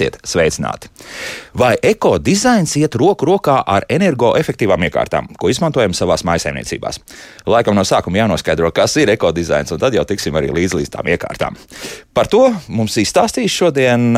Esiet sveicināti! Vai ekodizains iet roku rokā ar energoefektīvām iekārtām, ko izmantojam savā mājsaimniecībās? Laikam no sākuma jānoskaidro, kas ir ekodizains, un tad jau tiksim arī līdz, līdz tām iekārtām. Par to mums izstāstīs šodien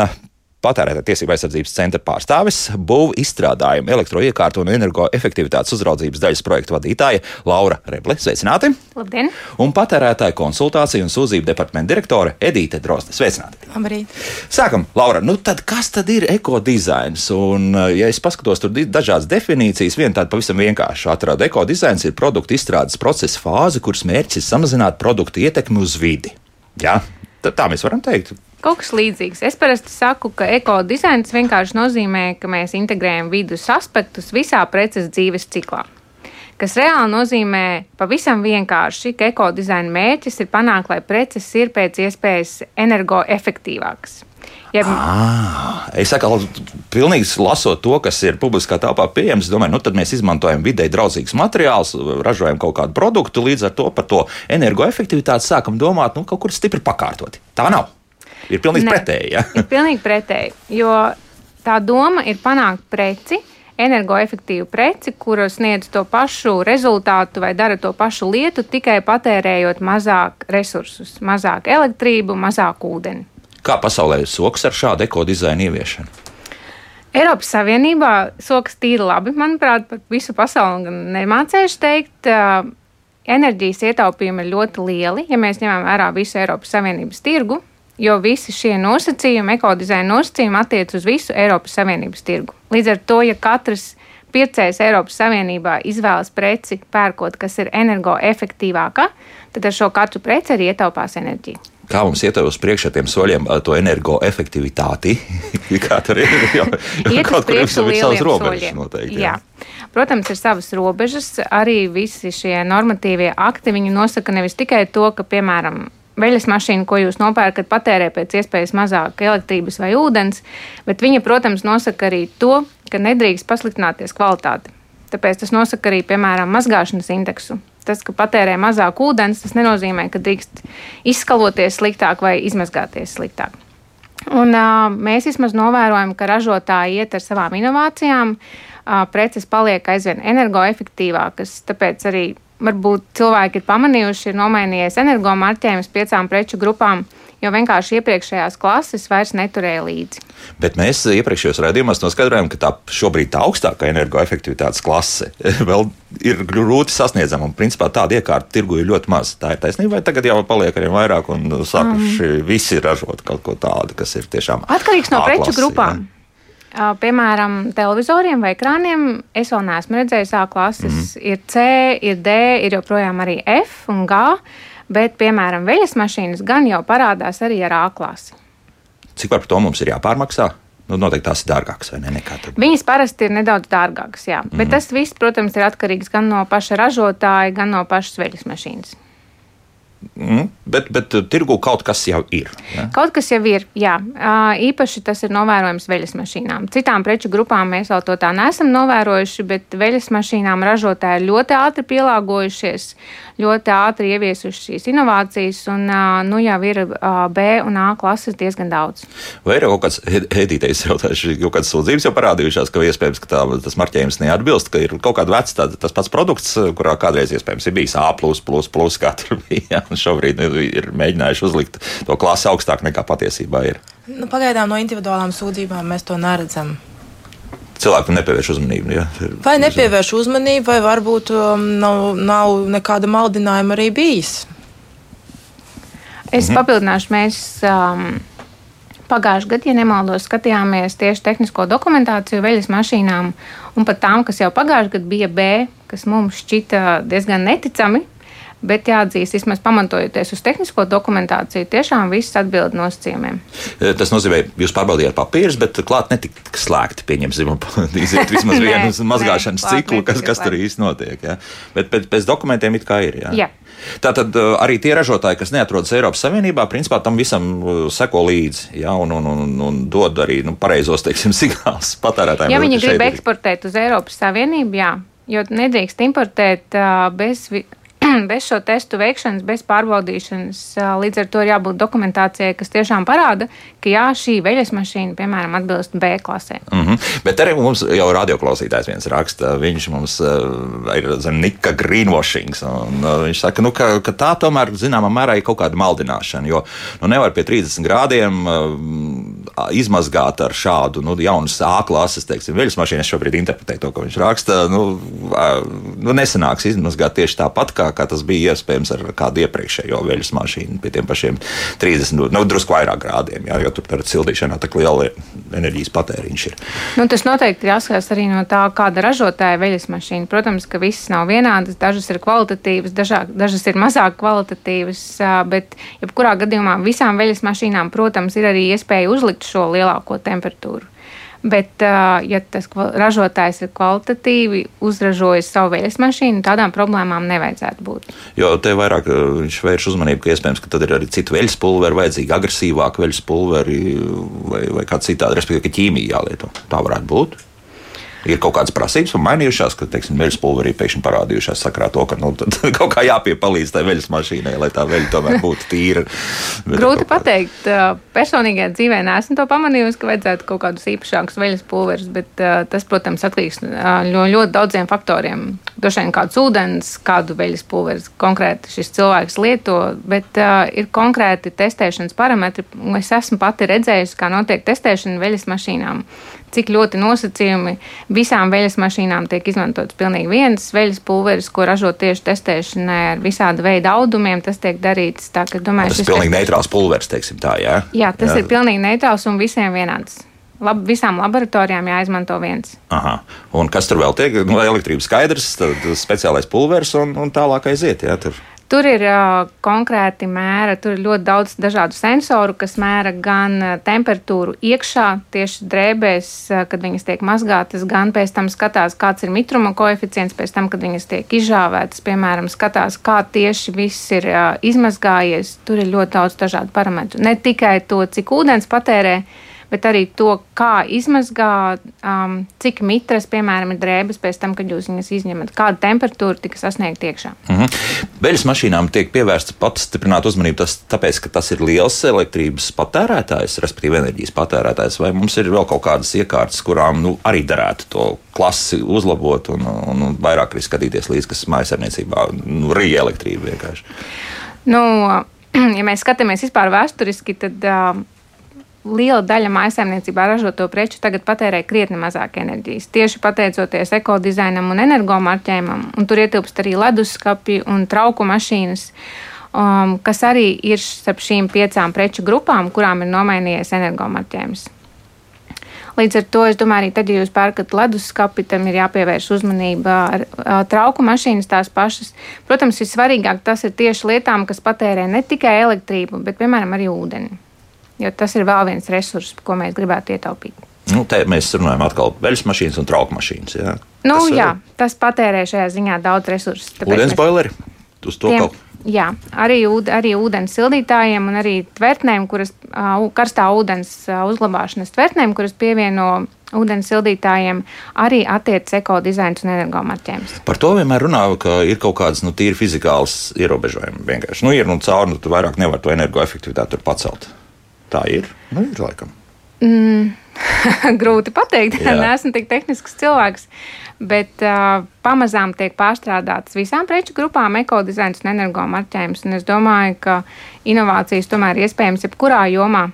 patērētāja tiesība aizsardzības centra pārstāvis, būvu izstrādājumu, elektroiekārtu un energoefektivitātes uzraudzības daļas projektu vadītāja Laura Reble. Sveicināti! Labdien! Un patērētāja konsultāciju un sūdzību departamenta direktore Edīte Drozde. Sveicināti! Labrīt! Sākam, Laura, nu tad kas tad ir ekodizains? Un, ja es paskatos, tur ir dažādas definīcijas, viena tāda pavisam vienkārša atrada. Ekodizains ir produktu izstrādes procesa fāze, kuras mērķis ir samazināt produktu ietekmi uz vidi. Jā, tā mēs varam teikt. Kaut kas līdzīgs. Es parasti saku, ka ekodizains vienkārši nozīmē, ka mēs integrējam vidus aspektus visā preces dzīves ciklā. Kas reāli nozīmē pavisam vienkārši, ka ekodizaina mērķis ir panākt, lai preces ir pēc iespējas energoefektīvākas. Ja... À, es saku, pilnīgi lasot to, kas ir publiskā telpā pieejams, domāju, nu tad mēs izmantojam vidē draudzīgus materiālus, ražojam kaut kādu produktu, līdz ar to par to energoefektivitāti sākam domāt, nu, kaut kur stipri pakārtoti. Tā nav. Ir pilnīgi ne, pretēji. Ja? ir pilnīgi pretēji. Jo tā doma ir panākt preci, energoefektīvu preci, kura sniedz to pašu rezultātu vai dara to pašu lietu, tikai patērējot mazāk resursus, mazāk elektrību, mazāk ūdeni. Kā pasaulē soks ar šādu ekodizainu ieviešanu? Eiropas Savienībā soks tīri labi, manuprāt, pat visu pasauli nemācējuši teikt. Enerģijas ietaupījumi ir ļoti lieli, ja mēs ņemam vērā visu Eiropas Savienības tirgu jo visi šie nosacījumi, ekodizaina nosacījumi attiec uz visu Eiropas Savienības tirgu. Līdz ar to, ja katrs pircējs Eiropas Savienībā izvēlas preci, pērkot, kas ir energoefektīvāka, tad ar šo katru preci arī ietaupās enerģiju. Kā mums iet uz priekšu ar tiem soļiem, to energoefektivitāti? Kā tur ir? Jo, jo kaut kur ir savas robežas noteikti. Jā. jā. Protams, ir savas robežas. Arī visi šie normatīvie akti, nosaka nevis tikai to, ka, piemēram, veļas mašīna, ko jūs nopērkat, patērē pēc iespējas mazāk elektrības vai ūdens, bet viņa, protams, nosaka arī to, ka nedrīkst pasliktināties kvalitāte. Tāpēc tas nosaka arī, piemēram, mazgāšanas indeksu. Tas, ka patērē mazāk ūdens, tas nenozīmē, ka drīkst izskaloties sliktāk vai izmazgāties sliktāk. Un, uh, mēs vismaz novērojam, ka ražotāji iet ar savām inovācijām, uh, preces paliek aizvien energoefektīvākas, tāpēc arī varbūt cilvēki ir pamanījuši, ir nomainījies energomarķējums piecām preču grupām, jo vienkārši iepriekšējās klases vairs neturēja līdzi. Bet mēs iepriekšējos raidījumos noskaidrojām, ka tā šobrīd tā augstākā energoefektivitātes klase vēl ir grūti sasniedzama. Un, principā, tāda iekārta tirgu ir ļoti maz. Tā ir taisnība, vai tagad jau paliek arī vairāk un sākuši um. visi ražot kaut ko tādu, kas ir tiešām atkarīgs no preču grupām. Ja? Piemēram, televizoriem vai ekrāniem es vēl neesmu redzējis A klases. Mm. Ir C, ir D, ir joprojām arī F un G, bet, piemēram, veļas mašīnas gan jau parādās arī ar A klasi. Cik par to mums ir jāpārmaksā? Nu, noteikti tās ir dārgākas, vai ne? Viņas parasti ir nedaudz dārgākas, jā. Mm. Bet mhm. tas viss, protams, ir atkarīgs gan no paša ražotāja, gan no pašas veļas mašīnas. Mm, bet, bet uh, tirgu kaut kas jau ir. Ja? Kaut kas jau ir, jā. Īpaši tas ir novērojams veļas mašīnām. Citām preču grupām mēs vēl to tā neesam novērojuši, bet veļas mašīnām ražotāji ļoti ātri pielāgojušies, ļoti ātri ieviesuši šīs inovācijas, un nu jau ir B un A klases diezgan daudz. Vai ir kaut kāds edītais jautājums, kaut kādas sūdzības jau parādījušās, ka iespējams, ka tā, tas marķējums neatbilst, ka ir kaut kāda veca, tā, tas pats produkts, kurā kādreiz iespējams ir bijis A, kā tur bija un šobrīd ir mēģinājuši uzlikt to klasi augstāk nekā patiesībā ir. Nu, pagaidām no individuālām sūdzībām mēs to neredzam. Cilvēki nepievērš uzmanību. Ja? Vai nepievērš uzmanību, vai varbūt um, nav, nav nekāda maldinājuma arī bijis? Es mhm. papildināšu, mēs um, pagājušajā gadā, ja nemaldos, skatījāmies tieši tehnisko dokumentāciju veļas mašīnām, un pat tām, kas jau pagājušajā gadā bija B, kas mums šķita diezgan neticami, Bet jāatzīst, vismaz pamatojoties uz tehnisko dokumentāciju, tiešām viss atbild nosacījumiem. E, tas nozīmē, jūs pārbaudījāt papīrus, bet klāt netika slēgti. Pieņemsim, iziet vismaz vienu mazgāšanas ciklu, kas, kas tur īsti notiek. Ja? Bet pēc, pēc dokumentiem it kā ir. Ja? Jā. Tātad e, arī tie ražotāji, kas neatrodas Eiropas Savienībā, principā tam visam e, seko līdzi ja, un, un, un, un dod arī nu, pareizos teiksim, signālus patērētājiem. Ja viņi grib eksportēt uz Eiropas Savienību, jā, jo nedrīkst importēt uh, bez bez šo testu veikšanas, bez pārbaudīšanas, līdz ar to ir jābūt dokumentācijai, kas tiešām parāda, ka jā, šī veļas mašīna, piemēram, atbilst B klasē. Mm -hmm. Bet arī mums jau radioklausītājs viens raksta, viņš mums ir zem Nika greenwashings. Viņš saka, nu, ka, ka tā tomēr zināmā mērā ir kaut kāda maldināšana, jo nu, nevar pie 30 grādiem izmazgāt ar šādu nu, jaunu A klases, teiksim, veļas mašīnu. Es šobrīd interpretēju to, ko viņš raksta. Nu, nu, nesanāks izmazgāt tieši tāpat, kā, kā tas bija iespējams ar kādu iepriekšējo veļas mašīnu pie tiem pašiem 30, nu, drusku vairāk grādiem, jā, jo tur ar sildīšanā tā liela enerģijas patēriņš ir. Nu, tas noteikti ir jāskatās arī no tā, kāda ražotāja veļas mašīna. Protams, ka visas nav vienādas, dažas ir kvalitatīvas, dažāk, dažas ir mazāk kvalitatīvas, bet jebkurā gadījumā visām veļas mašīnām, protams, ir arī iespēja uzlikt šo lielāko temperatūru. Bet, ja tas ražotājs ir kvalitatīvi uzražojis savu veļas mašīnu, tādām problēmām nevajadzētu būt. Jo te vairāk viņš vērš uzmanību, ka iespējams, ka tad ir arī cita veļas pulveri, vajadzīga agresīvāka veļas pulveri vai, vai kā citādi, respektīvi, ka ķīmija jālieto. Tā varētu būt ir kaut kādas prasības un mainījušās, ka, teiksim, veļas pulverī pēkšņi parādījušās sakrā to, ka nu, kaut kā jāpiepalīdz tai veļas mašīnai, lai tā veļa tomēr būtu tīra. Grūti pateikt. Personīgajā dzīvē neesmu to pamanījusi, ka vajadzētu kaut kādus īpašākus veļas pulverus, bet tas, protams, atkarīgs no ļoti daudziem faktoriem. Droši vien kāds ūdens, kādu veļas pulveris konkrēti šis cilvēks lieto, bet uh, ir konkrēti testēšanas parametri. Es esmu pati redzējusi, kā notiek testēšana veļas mašīnām cik ļoti nosacījumi visām veļas mašīnām tiek izmantots pilnīgi viens veļas pulveris, ko ražo tieši testēšanai ar visāda veida audumiem. Tas tiek darīts tā, ka, domāju, tas ir pilnīgi neitrāls pulveris, teiksim tā, jā? Jā, tas jā. ir pilnīgi neitrāls un visiem vienāds. Lab, visām laboratorijām jāizmanto viens. Aha. Un kas tur vēl tiek? Nu, elektrības skaidrs, tad speciālais pulveris un, un tālāk aiziet. Jā, tur. Tur ir uh, konkrēti mēra, tur ir ļoti daudz dažādu sensoru, kas mēra gan temperatūru iekšā, tieši drēbēs, kad viņas tiek mazgātas, gan pēc tam skatās, kāds ir mitruma koeficients, pēc tam, kad viņas tiek izžāvētas, piemēram, skatās, kā tieši viss ir uh, izmazgājies. Tur ir ļoti daudz dažādu parametru. Ne tikai to, cik ūdens patērē, bet arī to, kā izmazgā, um, cik mitras, piemēram, ir drēbes pēc tam, kad jūs viņas izņemat, kāda temperatūra tika sasniegta iekšā. Mm -hmm. Veļas mašīnām tiek pievērsta pastiprināta uzmanība, tas, tāpēc, ka tas ir liels elektrības patērētājs, respektīvi enerģijas patērētājs, vai mums ir vēl kaut kādas iekārtas, kurām nu, arī derētu to klasi uzlabot un, un, un vairāk arī skatīties līdzi, kas mājasarniecībā nu, rīja elektrība vienkārši. Nu, ja mēs skatāmies vispār vēsturiski, tad uh, liela daļa mājsaimniecībā ražoto preču tagad patērē krietni mazāk enerģijas. Tieši pateicoties ekodizainam un energomarķējumam, un tur ietilpst arī leduskapi un trauku mašīnas. Um, kas arī ir starp šīm piecām preču grupām, kurām ir nomainījies energomarķējums. Līdz ar to es domāju, arī tad, ja jūs pērkat leduskapi, tam ir jāpievērš uzmanība ar, ar trauku mašīnas tās pašas. Protams, vissvarīgāk tas ir tieši lietām, kas patērē ne tikai elektrību, bet, piemēram, arī ūdeni jo tas ir vēl viens resurs, ko mēs gribētu ietaupīt. Nu, te mēs runājam atkal par veļas mašīnas un trauku mašīnas. Jā, nu, tas, jā, tas patērē šajā ziņā daudz resursu. Ūdens mēs... boileri? Uz to Tiem, kaut Jā, arī, ūd, arī ūdens sildītājiem un arī tvertnēm, kuras karstā ūdens uzglabāšanas tvertnēm, kuras pievieno ūdens sildītājiem, arī attiecas ekodizains un energomarķējums. Par to vienmēr runā, ka ir kaut kādas nu, tīri fizikālas ierobežojumi. Vienkārši nu, ir nu, caur, nu, tu vairāk nevar to energoefektivitāti pacelt. Tā ir. Nu, ir laikam. Mm. Grūti pateikt, neesmu tik tehnisks cilvēks, bet uh, pamazām tiek pārstrādātas visām preču grupām ekodizains un energomarķējums. Un es domāju, ka inovācijas tomēr ir iespējams jebkurā jomā.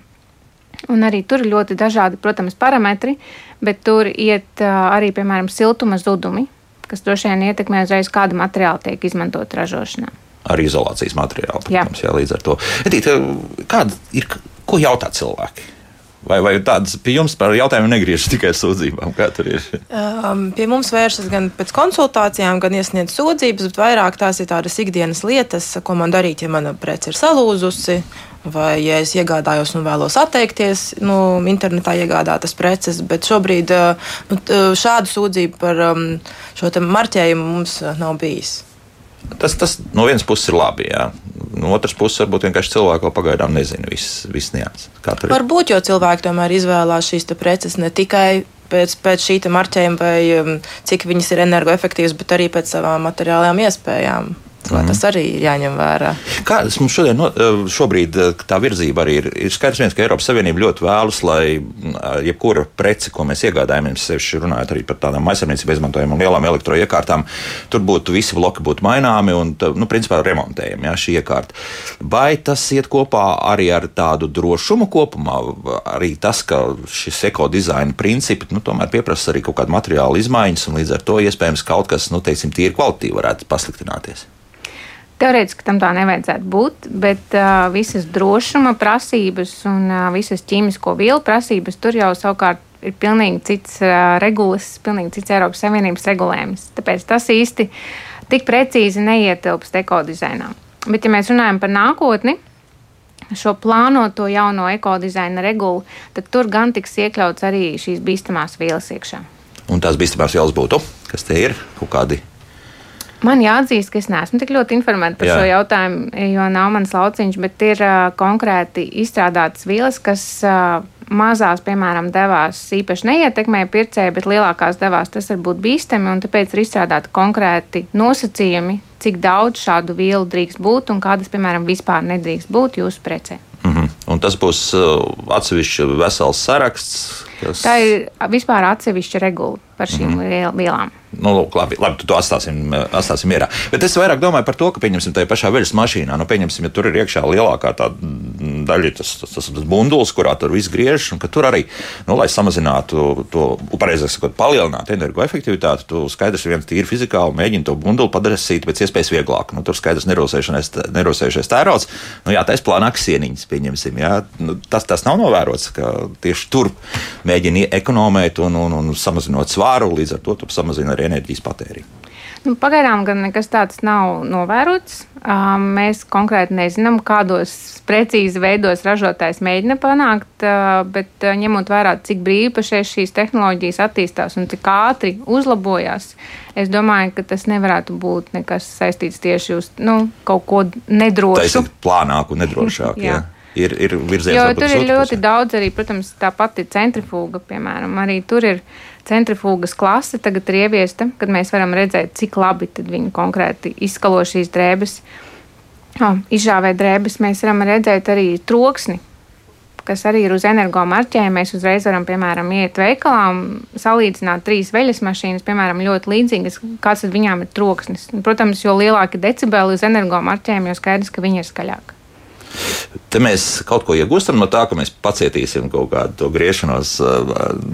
Un arī tur ir ļoti dažādi, protams, parametri, bet tur iet uh, arī, piemēram, siltuma zudumi, kas droši vien ietekmē uzreiz, kāda materiāla tiek izmantot ražošanā. Arī izolācijas materiāli, protams, jā. Jā, līdz ar to. Edīt, kāda ir Ko jautā cilvēki? Vai, vai tādas pie jums par jautājumiem negriežas tikai sūdzībām? Kā tur ir? Um, pie mums vēršas gan pēc konsultācijām, gan iesniedz sūdzības, bet vairāk tās ir tādas ikdienas lietas, ko man darīt, ja mana prece ir salūzusi. Vai ja es iegādājos un vēlos atteikties no nu, internetā iegādātas preces, bet šobrīd uh, nu, šādu sūdzību par um, šo marķējumu mums uh, nav bijis. Tas, tas no vienas puses ir labi. Jā. No otras puses, varbūt vienkārši cilvēki vēl pagaidām nezina visas vis nianses. Varbūt, jo cilvēki tomēr izvēlās šīs preces ne tikai pēc, pēc šī marķējuma, vai um, cik viņas ir energoefektīvas, bet arī pēc savām materiālajām iespējām. Mm. Tas arī ir jāņem vērā. Kādas mums šodien, no, eh, šobrīd eh, tā virzība arī ir? Ir skaidrs, viens, ka Eiropas Savienība ļoti vēlas, lai jebkura prece, ko mēs iegādājamies, sevišķi runājot arī par tādām aizsardzības izmantojamām lielām elektroiekārtām, tur būtu visi bloki būtu maināmi un, nu, principā remontējami jā, šī iekārta. Vai tas iet kopā arī ar tādu drošumu kopumā? Arī tas, ka šis ekodizaina principi nu, tomēr pieprasa arī kaut kādu materiālu izmaiņas, un līdz ar to iespējams kaut kas, nu, teiksim, tīri kvalitīvi varētu pasliktināties. Teorētiski tam tā nevajadzētu būt, bet uh, visas drošuma prasības un uh, visas ķīmisko vielu prasības tur jau savukārt ir pilnīgi cits uh, regulas, pilnīgi cits Eiropas Savienības regulējums. Tāpēc tas īsti tik precīzi neietilpst ekodizainā. Bet, ja mēs runājam par nākotni, šo plānoto jauno ekodizaina regulu, tad tur gan tiks iekļauts arī šīs bīstamās vielas iekšā. Un tās bīstamās vielas būtu, kas te ir kaut kādi Man jāatzīst, ka es neesmu tik ļoti informēta par Jā. šo jautājumu, jo nav mans lauciņš, bet ir uh, konkrēti izstrādātas vielas, kas uh, mazās, piemēram, devās īpaši neietekmē pircēju, bet lielākās devās tas var būt bīstami, un tāpēc ir izstrādāti konkrēti nosacījumi, cik daudz šādu vielu drīkst būt un kādas, piemēram, vispār nedrīkst būt jūsu precē. Mm -hmm. Un tas būs uh, atsevišķi vesels saraksts. Kas... Tā ir vispār atsevišķa regula par šīm mm -hmm. vielām. Nu, lūk, labi, labi, tu to atstāsim, atstāsim mierā. Bet es vairāk domāju par to, ka, pieņemsim, tajā pašā veļas mašīnā, nu, pieņemsim, ja tur ir iekšā lielākā tā daļa, tas, tas, tas, tas bundulis, kurā tur viss griež, un ka tur arī, nu, lai samazinātu to, pareizāk sakot, palielinātu energoefektivitāti, tu skaidrs viens tīri fizikāli mēģini to bunduli padarīt pēc iespējas vieglāk. Nu, tur skaidrs nerosējušais tērauds, nu, jā, taisa plānākas sieniņas, pieņemsim, jā. Nu, tas, tas nav novērots, ka tieši tur mēģina ekonomēt un, un, un samazinot svāru, līdz ar to samazina arī enerģijas patēriņu. Nu, pagaidām gan nekas tāds nav novērots. Mēs konkrēti nezinām, kādos precīzi veidos ražotājs mēģina panākt, bet ņemot vērā, cik brīvi pašais šīs tehnoloģijas attīstās un cik ātri uzlabojās, es domāju, ka tas nevarētu būt nekas saistīts tieši uz nu, kaut ko nedrošu. Tas ir plānāk un nedrošāk. jā. Jā ir, ir virziens. Jo tur ir ļoti pusē. daudz arī, protams, tā pati centrifuga, piemēram, arī tur ir centrifugas klase tagad ir ieviesta, kad mēs varam redzēt, cik labi viņi konkrēti izskalo šīs drēbes. Oh, izžāvē drēbes mēs varam redzēt arī troksni, kas arī ir uz energo marķējumu. Mēs uzreiz varam, piemēram, iet veikalā un salīdzināt trīs veļas mašīnas, piemēram, ļoti līdzīgas, kāds viņām ir troksnis. Protams, jo lielāki decibeli uz energo marķējumu, jo skaidrs, ka viņi ir skaļāki. Te mēs kaut ko iegūstam no tā, ka mēs pacietīsim kaut kādu griešanos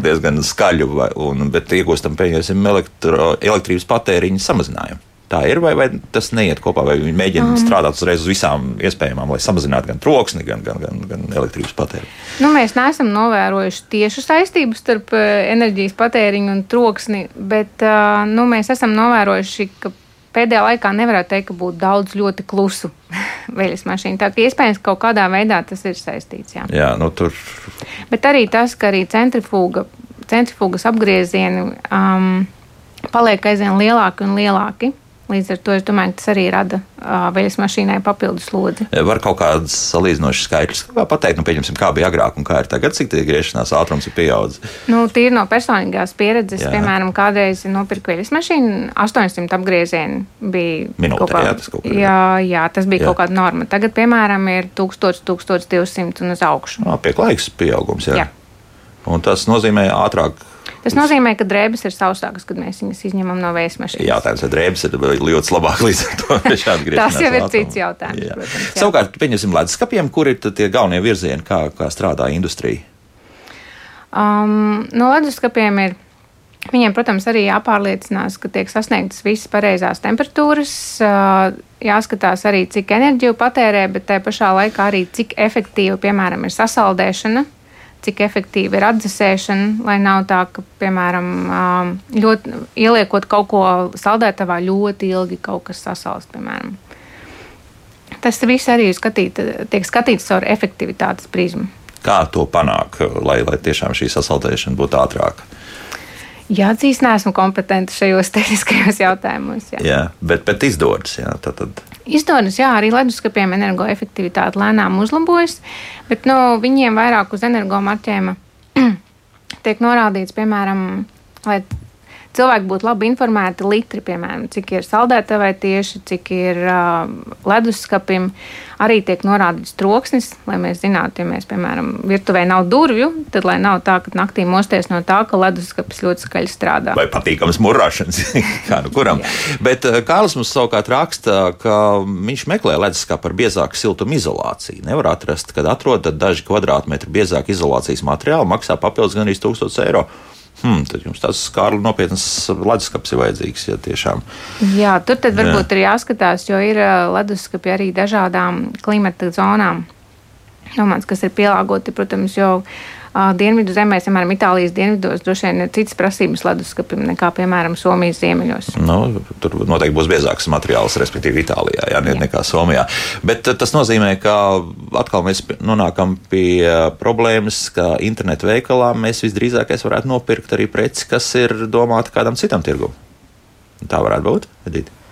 diezgan skaļu, vai, un, bet iegūstam, pieņemsim, elektro, elektrības patēriņu samazinājumu. Tā ir, vai, vai tas neiet kopā, vai viņi mēģina um, strādāt uzreiz uz visām iespējamām, lai samazinātu gan troksni, gan, gan, gan, gan elektrības patēriņu? Nu, mēs neesam novērojuši tiešu saistību starp enerģijas patēriņu un troksni, bet nu, mēs esam novērojuši, ka pēdējā laikā nevarētu teikt, ka būtu daudz ļoti klusu veļas mašīnu. Tā kā iespējams kaut kādā veidā tas ir saistīts. Jā, jā nu tur. Bet arī tas, ka arī centrifuga, centrifugas apgriezieni um, paliek aizvien lielāki un lielāki. Līdz ar to es domāju, tas arī rada uh, veļas mašīnai papildus slodzi. Var kaut kādas salīdzinošas skaitļus pateikt, nu, pieņemsim, kā bija agrāk un kā ir tagad, cik tie griešanās ātrums ir pieaudzis. Nu, tīri no personīgās pieredzes, jā. piemēram, kādreiz nopirku veļas mašīnu, 800 apgriezieni bija. Minūtē, kaut kā, jā, tas kā. Jā, jā, tas bija jā. kaut kāda norma. Tagad, piemēram, ir 1000, 1200 un uz augšu. Pieklājīgs pieaugums, jā. jā. Un tas nozīmē ātrāk Tas nozīmē, ka drēbes ir sausākas, kad mēs viņas izņemam no vējas mašīnas. Jā, tās drēbes ir ļoti labāk līdz ar to. Tas jau ir cits jautājums. Jā. Protams, jā. Savukārt, pieņemsim ledskapiem, kur ir tie galvenie virzieni, kā, kā strādā industrija? Um, no leduskapiem ir. Viņiem, protams, arī jāpārliecinās, ka tiek sasniegtas visas pareizās temperatūras, jāskatās arī, cik enerģiju patērē, bet tajā pašā laikā arī cik efektīva, piemēram, ir sasaldēšana cik efektīva ir atdzesēšana, lai nav tā, ka, piemēram, ļoti, ieliekot kaut ko saldētavā, ļoti ilgi kaut kas sasalst, piemēram. Tas viss arī skatīt, tiek skatīts caur efektivitātes prizmu. Kā to panākt, lai, lai tiešām šī sasaldēšana būtu ātrāka? Jāatzīst, neesmu kompetenti šajos tehniskajos jautājumos. Jā, jā bet, bet izdodas. Jā, tad, tad. Izdodas, jā, arī leduskapiem energoefektivitāte lēnām uzlabojas, bet nu, viņiem vairāk uz energomarķējuma tiek norādīts, piemēram, lai cilvēki būtu labi informēti litri, piemēram, cik ir saldētavai tieši, cik ir uh, leduskapim. Arī tiek norādīts troksnis, lai mēs zinātu, ja mēs, piemēram, virtuvē nav durvju, tad lai nav tā, ka naktī mosties no tā, ka leduskapis ļoti skaļi strādā. Vai patīkams murāšanas, kā nu kuram. Jā. Bet Kārlis mums savukārt raksta, ka viņš meklē leduskapu ar biezāku siltumu izolāciju. Nevar atrast, kad atrod daži kvadrātmetri biezāku izolācijas materiālu, maksā papildus gan arī 1000 eiro hmm, tad jums tāds skārli nopietnas leduskapis ir vajadzīgs. Ja tiešām. Jā, tur tad varbūt Jā. ir jāskatās, jo ir leduskapi arī dažādām klimata zonām. Domāts, kas ir pielāgoti, protams, jau dienvidu zemēs, piemēram, Itālijas dienvidos, droši vien ir citas prasības leduskapim nekā, piemēram, Somijas ziemeļos. Nu, tur noteikti būs biezāks materiāls, respektīvi Itālijā, jā, jā. nekā Somijā. Bet tas nozīmē, ka atkal mēs nonākam pie problēmas, ka internetu veikalā mēs visdrīzākais varētu nopirkt arī preci, kas ir domāta kādam citam tirgumam. Tā varētu būt. Edita.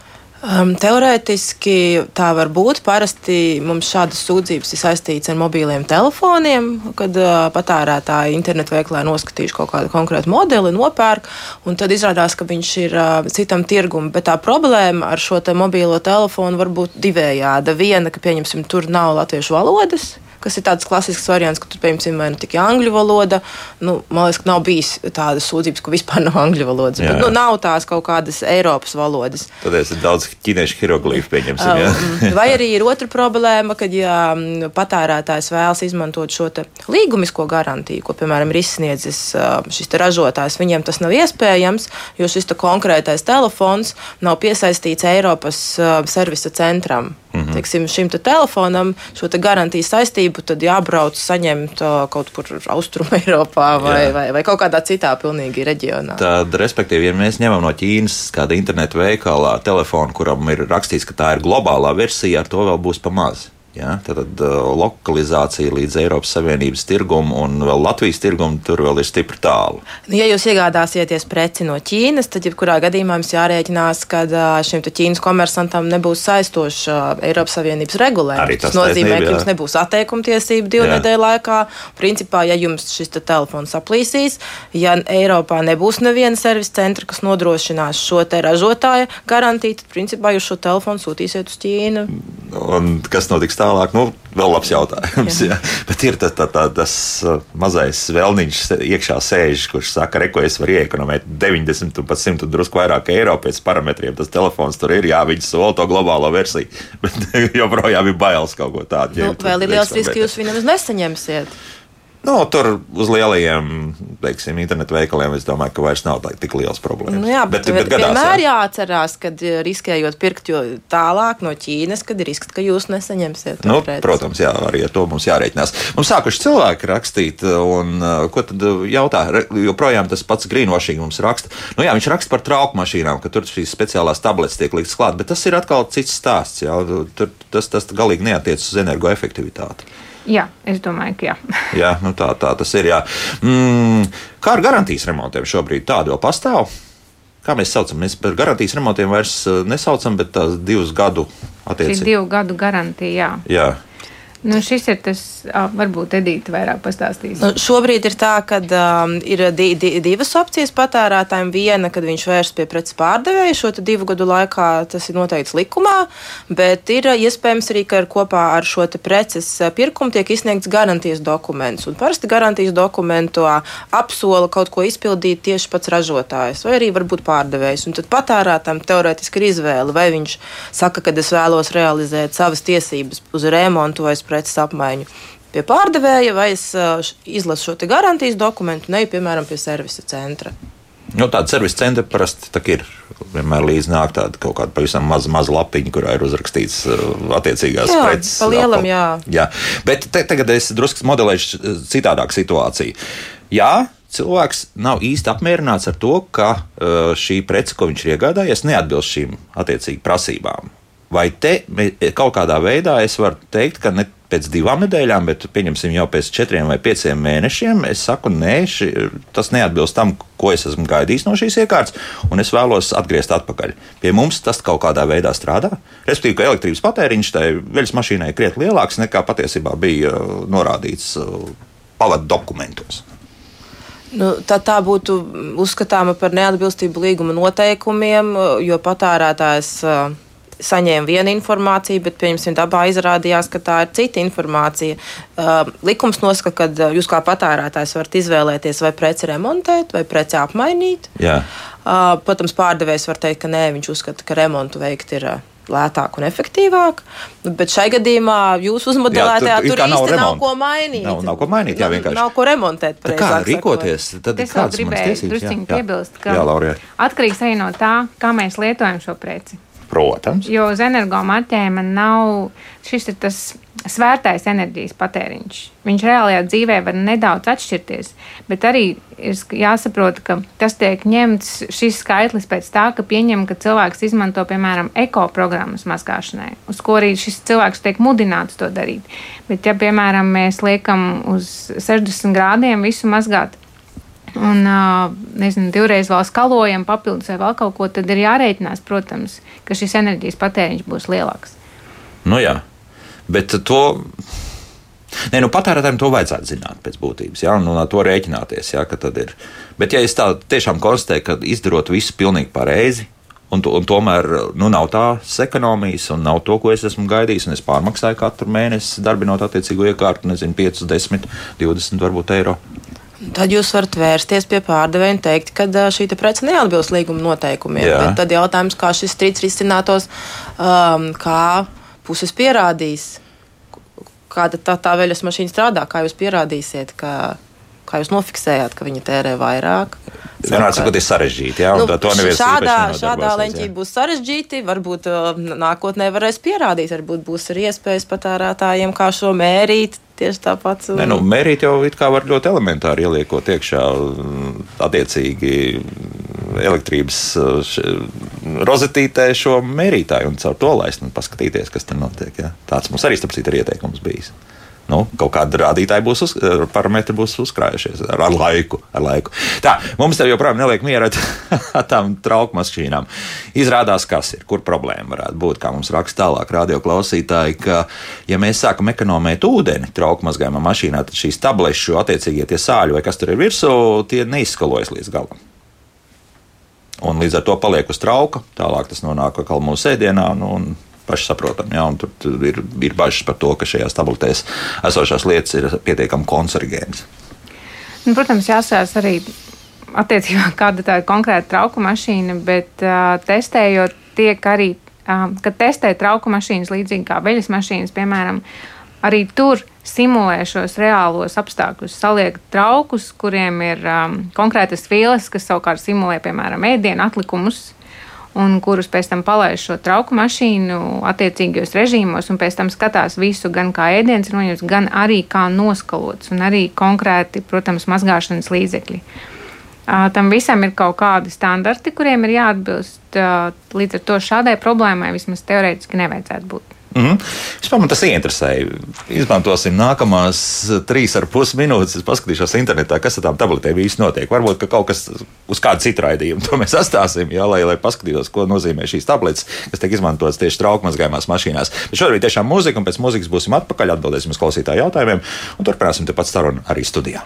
Um, teorētiski tā var būt. Parasti mums šādas sūdzības ir saistītas ar mobīliem telefoniem, kad uh, patērētāji internetu veiklā noskatījuši kaut kādu konkrētu modeli, nopērk, un tad izrādās, ka viņš ir uh, citam tirgumam. Bet tā problēma ar šo te mobīlo telefonu var būt divējāda. Viena, ka pieņemsim, tur nav latviešu valodas kas ir tāds klasisks variants, ka tur, piemēram, vai nu tikai angļu valoda. Nu, man liekas, ka nav bijis tādas sūdzības, ka vispār nav angļu valodas. Jā. Bet, nu, nav tās kaut kādas Eiropas valodas. Tad ir daudz ķīniešu hieroglīfu, pieņemsim. Um, vai arī ir otra problēma, kad ja patērētājs vēlas izmantot šo līgumisko garantiju, ko, piemēram, ir izsniedzis šis ražotājs, viņiem tas nav iespējams, jo šis konkrētais telefons nav piesaistīts Eiropas servisa centram. Mm -hmm. Teiksim, šim te telefonam šo te garantijas saistību tad jābrauc saņemt kaut kur austrumē Eiropā vai, Jā. vai, vai kaut kādā citā pilnīgi reģionā. Tad, respektīvi, ja mēs ņemam no Ķīnas kāda internetu veikalā telefonu, kuram ir rakstīts, ka tā ir globālā versija, ar to vēl būs pa maz. Ja, tad lokalizācija līdz Eiropas Savienības tirgumu un vēl Latvijas tirgumu tur vēl ir stipri tālu. Nu, ja jūs iegādāsieties preci no Ķīnas, tad jebkurā gadījumā jums jārēķinās, ka šim Ķīnas komersantam nebūs saistošs uh, Eiropas Savienības regulējums. Tas, nozīmē, taisnība, ka jums nebūs atteikumtiesība divu nedēļu laikā. Principā, ja jums šis te telefons aplīsīs, ja Eiropā nebūs neviena servisa centra, kas nodrošinās šo te ražotāja garantiju, tad principā jūs šo telefonu sūtīsiet uz Ķīnu. Un kas notiks? Tālāk, nu, vēl labs jautājums. Jā. Jā. Bet ir tā, tā, tā, tas uh, mazais vēlniņš iekšā sēž, kurš saka, ka es varu iekonomēt 90 un pat 100 un drusku vairāk eiro pēc parametriem. Tas telefons tur ir, jā, viņi sola to globālo versiju, bet joprojām ir bailes kaut ko tādu. Nu, vēl ir liels risks, ka jūs viņam nesaņemsiet. Nu, tur uz lielajiem teiksim, internetu veikaliem es domāju, ka vairs nav tik liels problēmas. Nu, jā, bet, bet, bet gadās, vienmēr jā. jāatcerās, ka eh, riskējot pirkt tālāk no Ķīnas, kad ir risks, ka jūs nesaņemsiet. Nu, preci. protams, jā, arī ar to mums jārēķinās. Mums sākuši cilvēki rakstīt, un eh, ko tad eh, jautā? Joprojām tas pats greenwashing mums raksta. Nu, jā, viņš raksta par trauku mašīnām, ka tur šīs speciālās tabletes tiek liktas klāt, bet tas ir atkal cits stāsts. Jā, tur, tas, tas galīgi neatiecas uz energoefektivitāti. Jā, es domāju, ka jā. jā, nu tā, tā tas ir. Jā. Mm, kā ar garantijas remontiem šobrīd tādu vēl pastāv? Kā mēs saucam? Mēs par garantijas remontiem vairs eh, nesaucam, bet tās divus gadu attiecības. Divu gadu garantija, jā. jā. Nu, šis ir tas, varbūt Edīte vairāk pastāstīs. Nu, šobrīd ir tā, ka um, ir di di divas opcijas patērētājiem. Viena, kad viņš vērsts pie preces pārdevēja šo divu gadu laikā, tas ir noteikts likumā, bet ir iespējams arī, ka ar kopā ar šo preces pirkumu tiek izsniegts garantijas dokuments. Un parasti garantijas dokumentu apsola kaut ko izpildīt tieši pats ražotājs vai arī varbūt pārdevējs. Un tad patērētājiem teorētiski ir izvēle, vai viņš saka, ka es vēlos realizēt savas tiesības uz remontu vai preces apmaiņu pie pārdevēja, vai es izlasu šo garantijas dokumentu, ne piemēram pie servisa centra. Nu, tāda servisa centra parasti ir. Vienmēr līdz nāk tāda kaut kāda pavisam maza, maza lapiņa, kurā ir uzrakstīts attiecīgās jā, preces. Pa lielam, jā. jā. Bet te, tagad es drusku modelēšu citādāku situāciju. Jā, cilvēks nav īsti apmierināts ar to, ka šī prece, ko viņš ir iegādājies, neatbilst šīm attiecīgi prasībām. Vai te kaut kādā veidā es varu teikt, ka ne pēc divām nedēļām, bet pieņemsim jau pēc četriem vai pieciem mēnešiem, es saku, nē, ši, tas neatbilst tam, ko es esmu gaidījis no šīs iekārtas, un es vēlos atgriezt atpakaļ. Pie mums tas kaut kādā veidā strādā. Respektīvi, ka elektrības patēriņš tai veļas mašīnai krietni lielāks nekā patiesībā bija uh, norādīts uh, pavadu dokumentos. Nu, tā, tā būtu uzskatāma par neatbilstību līguma noteikumiem, jo patērētājs uh, saņēma vienu informāciju, bet, pieņemsim, dabā izrādījās, ka tā ir cita informācija. Uh, likums nosaka, ka uh, jūs kā patērētājs varat izvēlēties vai preci remontēt, vai preci apmainīt. Jā. Uh, protams, pārdevējs var teikt, ka nē, viņš uzskata, ka remontu veikt ir. Uh, lētāk un efektīvāk. Bet šai gadījumā jūsu uzmodelētajā jā, tur, tur īsti nav, nav ko mainīt. Nav, nav ko mainīt, jā, vienkārši. Nav ko remontēt. Tā kā rīkoties, tad es gribēju drusciņi piebilst, ka jā, atkarīgs arī no tā, kā mēs lietojam šo preci. Protams. Jo uz energomarķējuma nav šis tas svērtais enerģijas patēriņš. Viņš reālajā dzīvē var nedaudz atšķirties, bet arī ir jāsaprot, ka tas tiek ņemts šis skaitlis pēc tā, ka pieņem, ka cilvēks izmanto, piemēram, ekoprogrammas mazgāšanai, uz ko arī šis cilvēks tiek mudināts to darīt. Bet, ja, piemēram, mēs liekam uz 60 grādiem visu mazgāt, un nezinu, divreiz vēl skalojam, papildus vai vēl kaut ko, tad ir jārēķinās, protams, ka šis enerģijas patēriņš būs lielāks. Nu jā, bet to. Nē, nu patērētājiem to vajadzētu zināt pēc būtības, ja, un ar to rēķināties. Ja, ir. Bet, ja es tā tiešām konstatēju, ka izdarot visu pilnīgi pareizi, un, un tomēr nu, nav tās ekonomijas, un nav to, ko es esmu gaidījis, es pārmaksāju katru mēnesi, darbinot attiecīgo iekārtu, nezinu, 5, 10, 20 varbūt eiro. Tad jūs varat vērsties pie pārdevēja un teikt, ka šī prece neatbilst līguma noteikumiem. Jā. Bet tad jautājums, kā šis strīds risinātos, um, kā puses pierādīs, kāda tā, tā veļas mašīna strādā, kā jūs pierādīsiet, ka, kā jūs nofiksējāt, ka viņi tērē vairāk. Vienmēr sakot, ir sarežģīti. Jā, nu, šādā šādā leņķī būs sarežģīti. Varbūt nākotnē varēs pierādīt, varbūt būs arī iespējas patērētājiem, kā šo mērīt tieši tāpat. Ne, nu, mērīt jau it kā var ļoti elementāri ieliekot iekšā attiecīgi elektrības rozetītē šo mērītāju un caur to laist un paskatīties, kas tur notiek. Ja? Tāds mums arī, starp citu, ir ieteikums bijis nu, kaut kāda rādītāja būs, uz, eh, parametri būs uzkrājušies ar, ar laiku. Ar laiku. Tā, mums te joprojām neliek miera ar tām trauku mašīnām. Izrādās, kas ir, kur problēma varētu būt, kā mums raksta tālāk radioklausītāji, ka, ja mēs sākam ekonomēt ūdeni trauku mazgājumā mašīnā, tad šīs tablešu attiecīgie tie sāļi vai kas tur ir virsū, tie neizskalojas līdz galam. Un līdz ar to paliek uz trauka, tālāk tas nonāk atkal mūsu ēdienā. Nu, pašsaprotami. Ja, tur, ir, ir bažas par to, ka šajās tabletēs esošās lietas ir pietiekami konsergēnas. Nu, protams, jāsās arī attiecībā kāda tā ir konkrēta trauku mašīna, bet uh, testējot tiek arī, uh, kad testē trauku mašīnas līdzīgi kā veļas mašīnas, piemēram, arī tur simulē šos reālos apstākļus, saliek traukus, kuriem ir um, konkrētas vielas, kas savukārt simulē, piemēram, ēdienu atlikumus un kurus pēc tam palaiž šo trauku mašīnu attiecīgajos režīmos, un pēc tam skatās visu, gan kā ēdiens ir noņemts, gan arī kā noskalots, un arī konkrēti, protams, mazgāšanas līdzekļi. Tam visam ir kaut kādi standarti, kuriem ir jāatbilst. Līdz ar to šādai problēmai vismaz teorētiski nevajadzētu būt. Mm -hmm. Vispār man tas ieinteresēja. Izmantosim nākamās trīs ar pus minūtes. Es paskatīšos internetā, kas ar tām tabletēm īsti notiek. Varbūt ka kaut kas uz kādu citu raidījumu to mēs atstāsim, jā, lai, lai paskatītos, ko nozīmē šīs tabletes, kas tiek izmantotas tieši traukmazgājumās mašīnās. Bet šodien tiešām mūzika, un pēc mūzikas būsim atpakaļ, atbildēsim uz klausītāju jautājumiem, un turpināsim tepat sarunu arī studijā.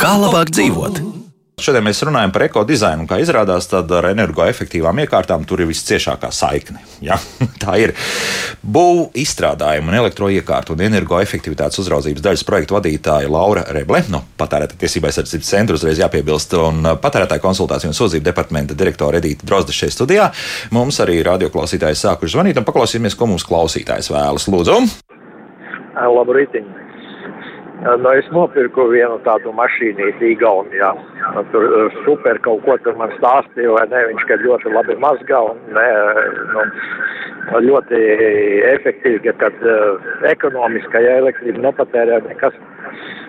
Kā labāk dzīvot? Šodien mēs runājam par ekodizainu, un kā izrādās, tad ar energoefektīvām iekārtām tur ir visciešākā saikne. Ja? Tā ir būvniecība, izstrādājuma un elektroiekārtu un energoefektivitātes uzraudzības daļas projektu vadītāja Laura Reble no patērētāja tiesībai sardzības centra uzreiz jāpiebilst, un patērētāja konsultāciju un sūdzību departamenta direktora Edita Drozda šeit studijā. Mums arī radioklausītāji sākuši zvanīt un paklausīsimies, ko mums klausītājs vēlas. Lūdzu! Labrīt! Nu, es nopirku vienu tādu mašīnīti Igaunijā. Nu, tur super kaut ko tur man stāstīja, vai ne, viņš, ka ļoti labi mazgā un ne, nu, ļoti efektīvi, kad uh, ekonomiski, ja elektrība nepatērē nekas.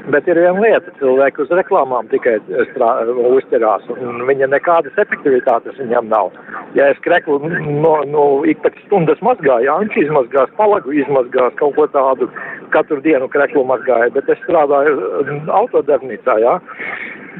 Bet ir viena lieta, cilvēki uz reklāmām tikai strā, uzķerās, un viņa nekādas efektivitātes viņam nav. Ja es kreklu no, no ik pēc stundas mazgāju, Anči izmazgās, palagu izmazgās, kaut ko tādu katru dienu kreklu mazgāju, bet es strādāju autodarbnīcā, jā.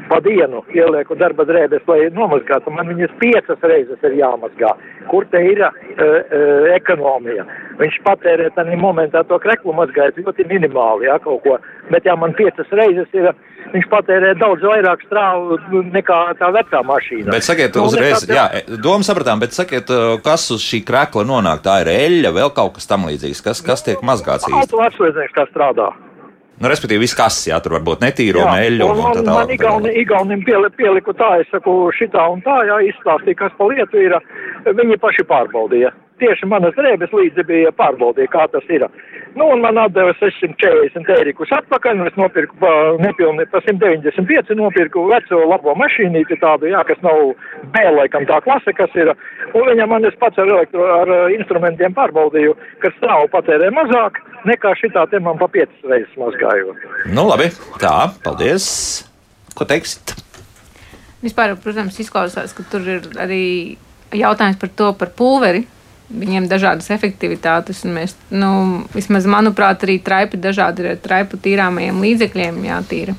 Pa dienu ielieku darba drēbes, lai nomazgātu. Man viņas piecas reizes ir jāmazgā. Kur te ir uh, uh, ekonomija? Viņš patērē tādā momentā to kreklu mazgājot ļoti minimāli, jā, kaut ko. Bet ja man piecas reizes ir, viņš patērē daudz vairāk strāvu nekā tā vecā mašīna. Bet sakiet, nu, uzreiz, jā, doma sapratām, bet sakiet, kas uz šī krekla nonāk? Tā ir eļļa, vēl kaut kas tam līdzīgs. Kas, kas tiek mazgāts īsti? Auto atsveiznieks kā strādā. Nu, respektīvi, viss kas, jā, tur var būt netīro meļu un, un tā tālāk. Man igauni, igaunim pieliku tā, es saku, šitā un tā, jā, izstāstīja, kas pa lietu ir. Viņi paši pārbaudīja tieši manas drēbes līdzi bija pārbaudīja, kā tas ir. Nu, un man atdeva 640 eirikus atpakaļ, un es nopirku pa nepilni, pa 195 nopirku veco labo mašīnīti tādu, jā, kas nav B laikam tā klase, kas ir. Un viņam man es pats ar, elektro, ar instrumentiem pārbaudīju, ka stāvu patērē mazāk nekā šitā te man pa 5 reizes mazgājot. Nu, labi, tā, paldies. Ko teiksit? Vispār, protams, izklausās, ka tur ir arī jautājums par to, par pulveri, Viņiem dažādas efektivitātes, un mēs, nu, vismaz manuprāt, arī traipi dažādi ir ar traipu tīrāmajiem līdzekļiem jātīra.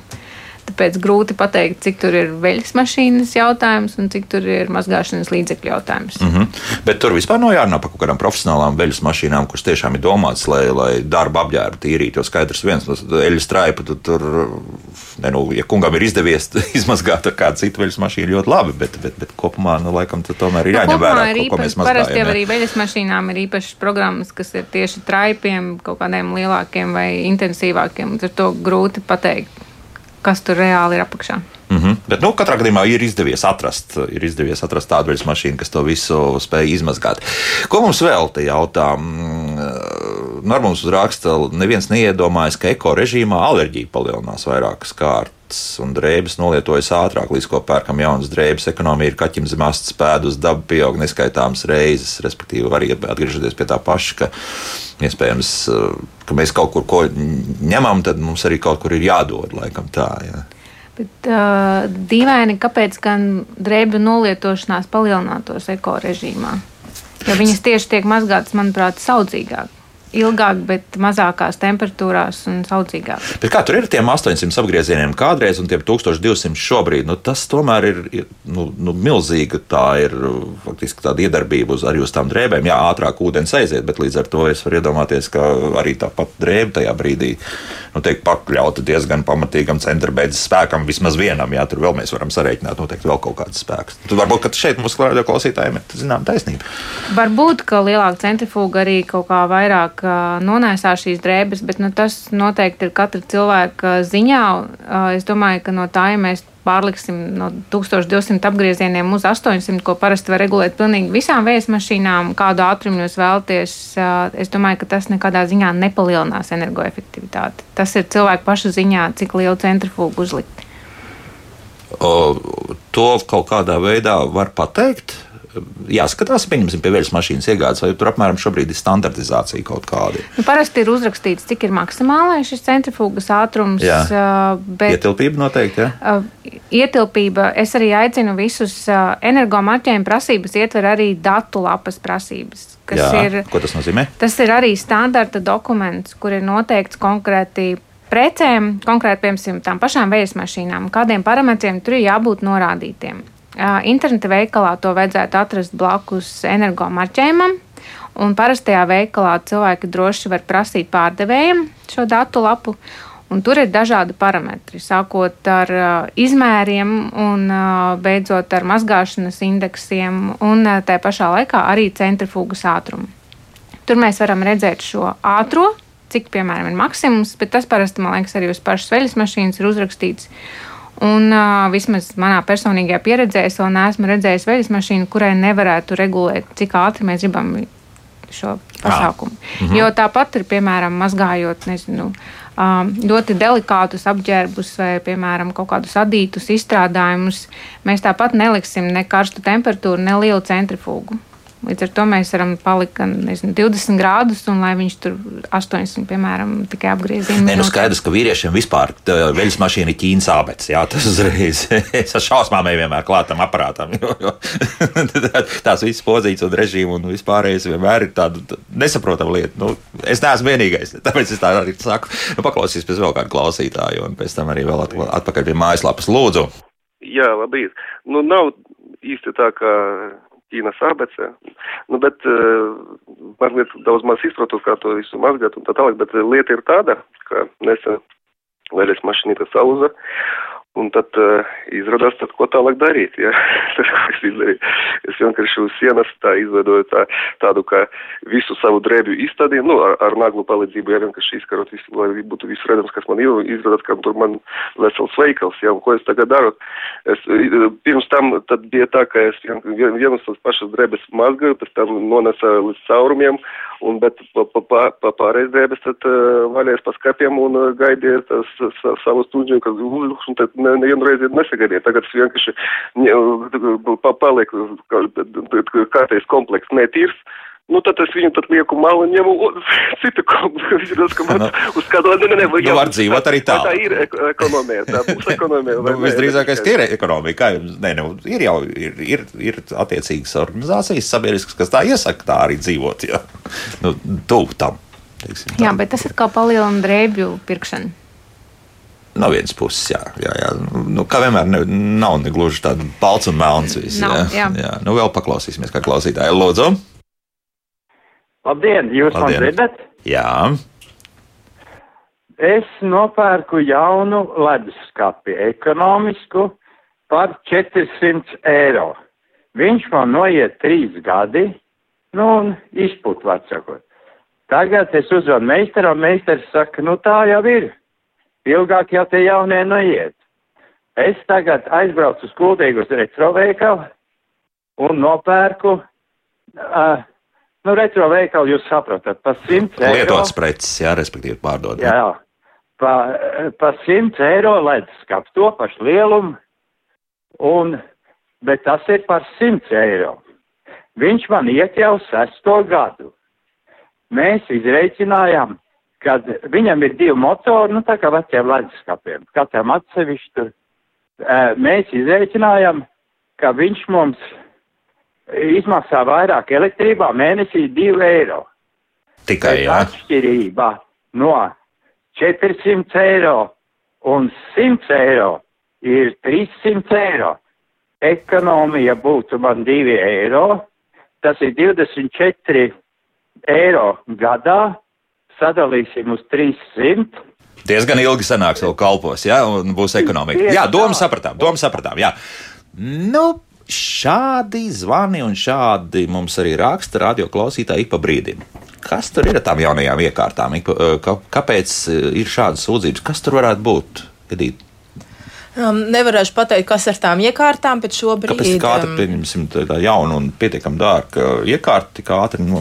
Tāpēc grūti pateikt, cik tur ir veļas mašīnas jautājums un cik tur ir mazgāšanas līdzekļu jautājums. Mm -hmm. Bet tur vispār nav jārunā par kaut kādām profesionālām veļas mašīnām, kuras tiešām ir domātas, lai, lai darba apģērbu tīrītu. Jo skaidrs, viens no eļļas traipa tur, tur ne, nu, ja kungam ir izdevies izmazgāt ar kādu citu veļas mašīnu, ļoti labi, bet, bet, bet kopumā, nu, laikam, tomēr ir nu, jāņem vērā, ko, ko mēs mazgājam. Parasti jau arī veļas mašīnām ir īpašas programmas, kas ir tieši traipiem, kaut kādiem lielākiem vai intensīvākiem. Ar to grūti pateikt kas tur reāli ir apakšā. Mm -hmm. Bet, nu, katrā gadījumā ir izdevies atrast, ir izdevies atrast tādu veļas mašīnu, kas to visu spēj izmazgāt. Ko mums vēl te jautā? Mm, Normāls uzraksta, neviens neiedomājas, ka eko režīmā alerģija palielinās vairākas kārtas un drēbes nolietojas ātrāk, līdz ko pērkam jaunas drēbes. Ekonomija ir kaķim zem astes pēdus, daba pieaug neskaitāmas reizes, respektīvi arī atgriežoties pie tā paša, ka iespējams, ka mēs kaut kur ko ņemam, tad mums arī kaut kur ir jādod, laikam tā. Jā. Bet uh, dīvaini, kāpēc gan drēbju nolietošanās palielinātos ekorežīmā? Jo viņas tieši tiek mazgātas, manuprāt, saudzīgāk ilgāk, bet mazākās temperatūrās un saudzīgāk. Bet kā tur ir ar tiem 800 apgriezieniem kādreiz un tiem 1200 šobrīd? Nu, tas tomēr ir nu, nu, milzīga tā ir faktiski tāda iedarbība uz, arī uz tām drēbēm. Jā, ātrāk ūdens aiziet, bet līdz ar to es varu iedomāties, ka arī tāpat drēbe tajā brīdī nu, tiek pakļauta diezgan pamatīgam centra beidzas spēkam, vismaz vienam. Jā, tur vēl mēs varam sarēķināt noteikti vēl kaut kādas spēkus. Tad varbūt šeit mums klausītājiem ir zinām taisnība. Varbūt, ka lielāka centrifuga arī kaut kā vairāk nonēsā šīs drēbes, bet nu, tas noteikti ir katra cilvēka ziņā. Es domāju, ka no tā, ja mēs pārliksim no 1200 apgriezieniem uz 800, ko parasti var regulēt pilnīgi visām vējas mašīnām, kādu ātrumu jūs vēlaties, es domāju, ka tas nekādā ziņā nepalielinās energoefektivitāti. Tas ir cilvēku pašu ziņā, cik lielu centrifugu uzlikt. O, to kaut kādā veidā var pateikt jāskatās, pieņemsim, pie veļas mašīnas iegādes, vai tur apmēram šobrīd ir standartizācija kaut kāda. Nu, parasti ir uzrakstīts, cik ir maksimālais šis centrifugas ātrums. Jā. Bet, ietilpība noteikti. Jā. Ietilpība. Es arī aicinu visus energomarķējumu prasības ietver arī datu lapas prasības. Jā, ir, ko tas nozīmē? Tas ir arī standarta dokuments, kur ir noteikts konkrēti precēm, konkrēti, piemēram, tām pašām vējas mašīnām, kādiem parametriem tur ir jābūt norādītiem. Interneta veikalā to vajadzētu atrast blakus energomarķējumam. Un parastajā veikalā cilvēki droši var prasīt pārdevējiem šo datu lapu. Un tur ir dažādi parametri, sākot ar uh, izmēriem un uh, beidzot ar mazgāšanas indeksiem, un uh, tā pašā laikā arī centrifugas ātrumu. Tur mēs varam redzēt šo ātrumu, cik piemēram ir maksimums, bet tas parasti, man liekas, arī uz pašas veļas mašīnas ir uzrakstīts. Un uh, vismaz manā personīgajā pieredzē es vēl neesmu redzējis veļas mašīnu, kurai nevarētu regulēt, cik ātri mēs gribam šo pasākumu. Ah. Mhm. Jo tāpat ir, piemēram, mazgājot, nezinu, ļoti delikātus apģērbus vai, piemēram, kaut kādus adītus izstrādājumus, mēs tāpat neliksim ne karstu temperatūru, ne lielu centrifugu. Līdz ar to mēs varam palikt gan nezinu, 20 grādus, un lai viņš tur 80, piemēram, tikai apgrieziena. Nē, nu skaidrs, ka vīriešiem vispār veļas mašīna ir ķīnas ābets. Jā, tas uzreiz es ar šausmām vienmēr klātam aparātam. Jo, jo, tās visas pozīcijas un režīmu un vispārējais vienmēr ir tāda nesaprotama lieta. Nu, es neesmu vienīgais, tāpēc es tā arī saku. Nu, paklausīsimies pēc vēl kādu klausītāju, un pēc tam arī vēl atpakaļ pie mājaslapas. Lūdzu! Jā, labi. Nu, nav īsti tā, ka Ķīnas abecē. Nu, bet mazliet daudz maz izprotu, kā to visu mazgāt un tā tālāk, bet lieta ir tāda, ka nesen vēlēs mašīnīta salūza, Un tad uh, izrādās, tad, ko tālāk darīt. Ja? tas, ko es izdarīju. Es vienkārši uz sienas tā izveidoju tā, tādu, kā visu savu drēbju izstādīju, nu, ar, ar naglu palīdzību, ja vienkārši izkarot visu, lai būtu viss redzams, kas man ir. Izrādās, ka tur man vesels veikals, ja, un ko es tagad daru. Es, pirms tam tad bija tā, ka es vien, vienas tās pašas drēbes mazgāju, pēc tam nonesa līdz caurumiem, un, bet pa, pa, pa, pa pārējais drēbes tad uh, vaļēs pa skapiem un uh, gaidīja tas, savu stundu, kas uzlūks, un tad nevienu reizi nesagadiet. Tagad es vienkārši palieku kārtējs komplekss netīrs. Nu, tad es viņu tad lieku malu un ņemu citu kompleksu. Man uz kādu ne, ne, ne, nu, var dzīvot arī tā. Tā ir ekonomija, tā būs ekonomija. nu, visdrīzākais, ka ir ekonomija. Kā jums, ne, nu, ir jau, ir, ir, ir attiecīgas organizācijas sabiedriskas, kas tā iesaka tā arī dzīvot, ja. Nu, tuv tam. Teiksim, tā. Jā, bet tas atkal palielina drēbju pirkšanu. No vienas puses, jā, jā, jā. Nu, kā vienmēr, ne, nav ne gluži tāds balts un melns. Viss, nav, jā. Jā. jā, nu vēl paklausīsimies, kā klausītāji. Lūdzu! Labdien, jūs Labdien. man dzirdat? Jā. Es nopērku jaunu leduskapi, ekonomisku, par 400 eiro. Viņš man noiet trīs gadi, nu, un izput, vecākot. Tagad es uzvanu meistaram, meistars saka, nu tā jau ir ilgāk jau tie jaunie noiet. Es tagad aizbraucu uz Kuldīgu uz retroveikalu un nopērku, uh, nu, retroveikalu jūs saprotat, pa 100 eiro. Lietots preces, jā, respektīvi pārdod. Jā, pa, pa 100 eiro leduskap, to pašu lielumu, un, bet tas ir par 100 eiro. Viņš man iet jau sesto gadu. Mēs izreikinājām kad viņam ir divi motori, nu tā kā veciem leduskapiem, katram atsevišķi tur. Mēs izreikinājām, ka viņš mums izmaksā vairāk elektrībā mēnesī 2 eiro. Tikai jā. Atšķirība no 400 eiro un 100 eiro ir 300 eiro. Ekonomija būtu man 2 eiro, tas ir 24 eiro gadā, sadalīsim uz 300. Diezgan ilgi sanāks vēl kalpos, ja, un būs ekonomika. Jā, domu sapratām, domu sapratām, jā. Nu, šādi zvani un šādi mums arī raksta radio klausītāji ik pa brīdim. Kas tur ir ar tām jaunajām iekārtām? Kāpēc ir šādas sūdzības? Kas tur varētu būt? Edīt? Um, nevarēšu pateikt, kas ar tām iekārtām, bet šobrīd. Kāpēc tik ātri, um, pieņemsim, tā jauna un pietiekami dārga iekārta tik ātri nu,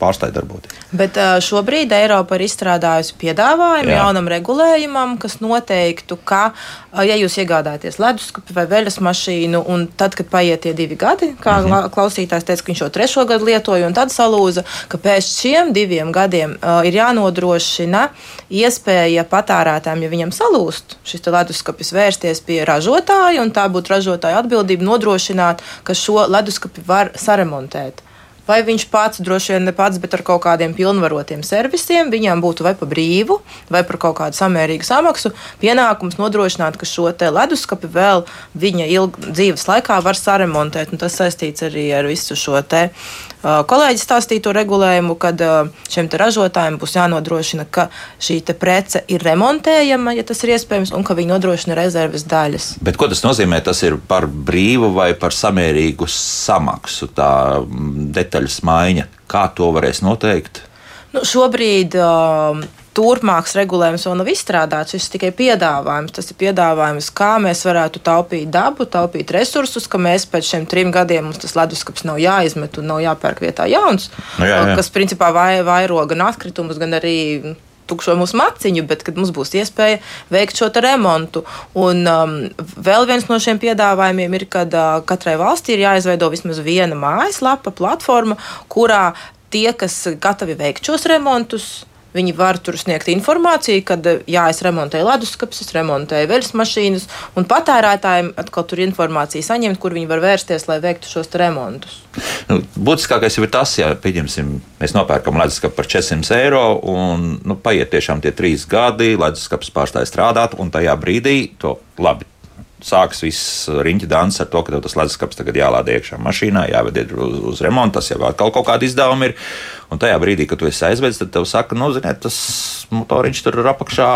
pārstāja darboties? Bet uh, šobrīd Eiropa ir izstrādājusi piedāvājumu Jā. jaunam regulējumam, kas noteiktu, ka, uh, ja jūs iegādājaties leduskapi vai veļas mašīnu, un tad, kad paiet tie divi gadi, kā uh mhm. -huh. klausītājs teica, ka viņš jau trešo gadu lietoja, un tad salūza, ka pēc šiem diviem gadiem uh, ir jānodrošina iespēja patērētājiem, ja viņam salūst šis leduskapis vērst vērsties pie ražotāja, un tā būtu ražotāja atbildība nodrošināt, ka šo leduskapi var saremontēt. Vai viņš pats, droši vien ne pats, bet ar kaut kādiem pilnvarotiem servisiem, viņam būtu vai pa brīvu, vai par kaut kādu samērīgu samaksu pienākums nodrošināt, ka šo leduskapi vēl viņa ilg, dzīves laikā var saremontēt. Un tas saistīts arī ar visu šo te kolēģi stāstīto regulējumu, kad šiem ražotājiem būs jānodrošina, ka šī prece ir remontējama, ja tas ir iespējams, un ka viņi nodrošina rezerves daļas. Bet ko tas nozīmē? Tas ir par brīvu vai par samērīgu samaksu, tā detaļas maiņa. Kā to varēs noteikt? Nu, šobrīd uh, turpmāks regulējums vēl nav izstrādāts. Šis ir tikai piedāvājums. Tas ir piedāvājums, kā mēs varētu taupīt dabu, taupīt resursus, ka mēs pēc šiem trim gadiem mums tas leduskapis nav jāizmet un nav jāpērk vietā jauns, nu, jā, jā. kas principā vai, vairo gan atkritumus, gan arī tukšo mūsu maciņu, bet kad mums būs iespēja veikt šo remontu. Un um, vēl viens no šiem piedāvājumiem ir, ka uh, katrai valstī ir jāizveido vismaz viena mājaslapa, platforma, kurā tie, kas gatavi veikt šos remontus, Viņi var tur sniegt informāciju, kad jā, es remontēju leduskapis, es remontēju veļas mašīnas, un patērētājiem atkal tur informāciju saņemt, kur viņi var vērsties, lai veiktu šos remontus. Nu, būtiskākais ir tas, ja pieņemsim, mēs nopērkam leduskapu par 400 eiro, un nu, paiet tiešām tie trīs gadi, leduskapis pārstāja strādāt, un tajā brīdī to labi sāks viss riņķa dans ar to, ka tev tas leduskapis tagad jālādē iekšā mašīnā, jāved uz, uz remontu, tas jau atkal kaut kāda izdevuma ir. Un tajā brīdī, kad tu esi aizvedis, tad tev saka, nu, ziniet, tas motoriņš tur apakšā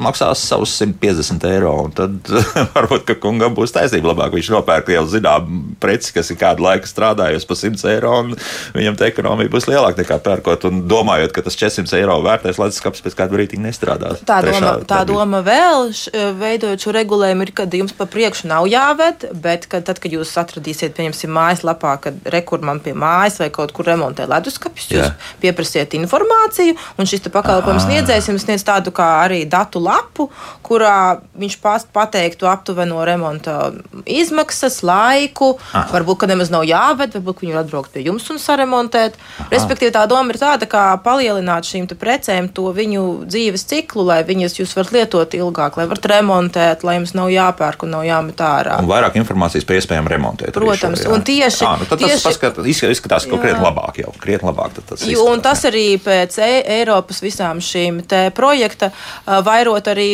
maksās savus 150 eiro. Tad varbūt, ka kungam būs taisnība labāk. Viņš nopērk jau zinām preci, kas ir kādu laiku strādājusi par 100 eiro, un viņam tā ekonomija būs lielāka nekā pērkot un domājot, ka tas 400 eiro vērtēs, lai tas skats pēc kāda brīdī nestrādās. Tā doma, tā doma vēl, veidojot šo regulējumu, ir, kad jums pa priekšu nav jāved, bet kad, tad, kad jūs atradīsiet, pieņemsim, mājaslapā, kad rekurmam pie mājas vai kaut kur remontē leduskapis, jūs pieprasiet informāciju, un šis pakalpojums sniedzējs jums sniedz tādu kā arī datu lapu, kurā viņš pateiktu aptuveno remonta izmaksas, laiku, Aha. varbūt, ka nemaz nav jāved, varbūt viņi var atbraukt pie jums un saremontēt. Aha. Respektīvi, tā doma ir tāda, kā palielināt šīm precēm to viņu dzīves ciklu, lai viņas jūs varat lietot ilgāk, lai varat remontēt, lai jums nav jāpērk un nav jāmet ārā. Un vairāk informācijas par iespējām remontēt. Protams, šo, un tieši, à, nu, tieši tas paskat, izskatās, ka krietni labāk jau, krietni labāk tas jo, un tas arī pēc e Eiropas visām šīm projekta vairot arī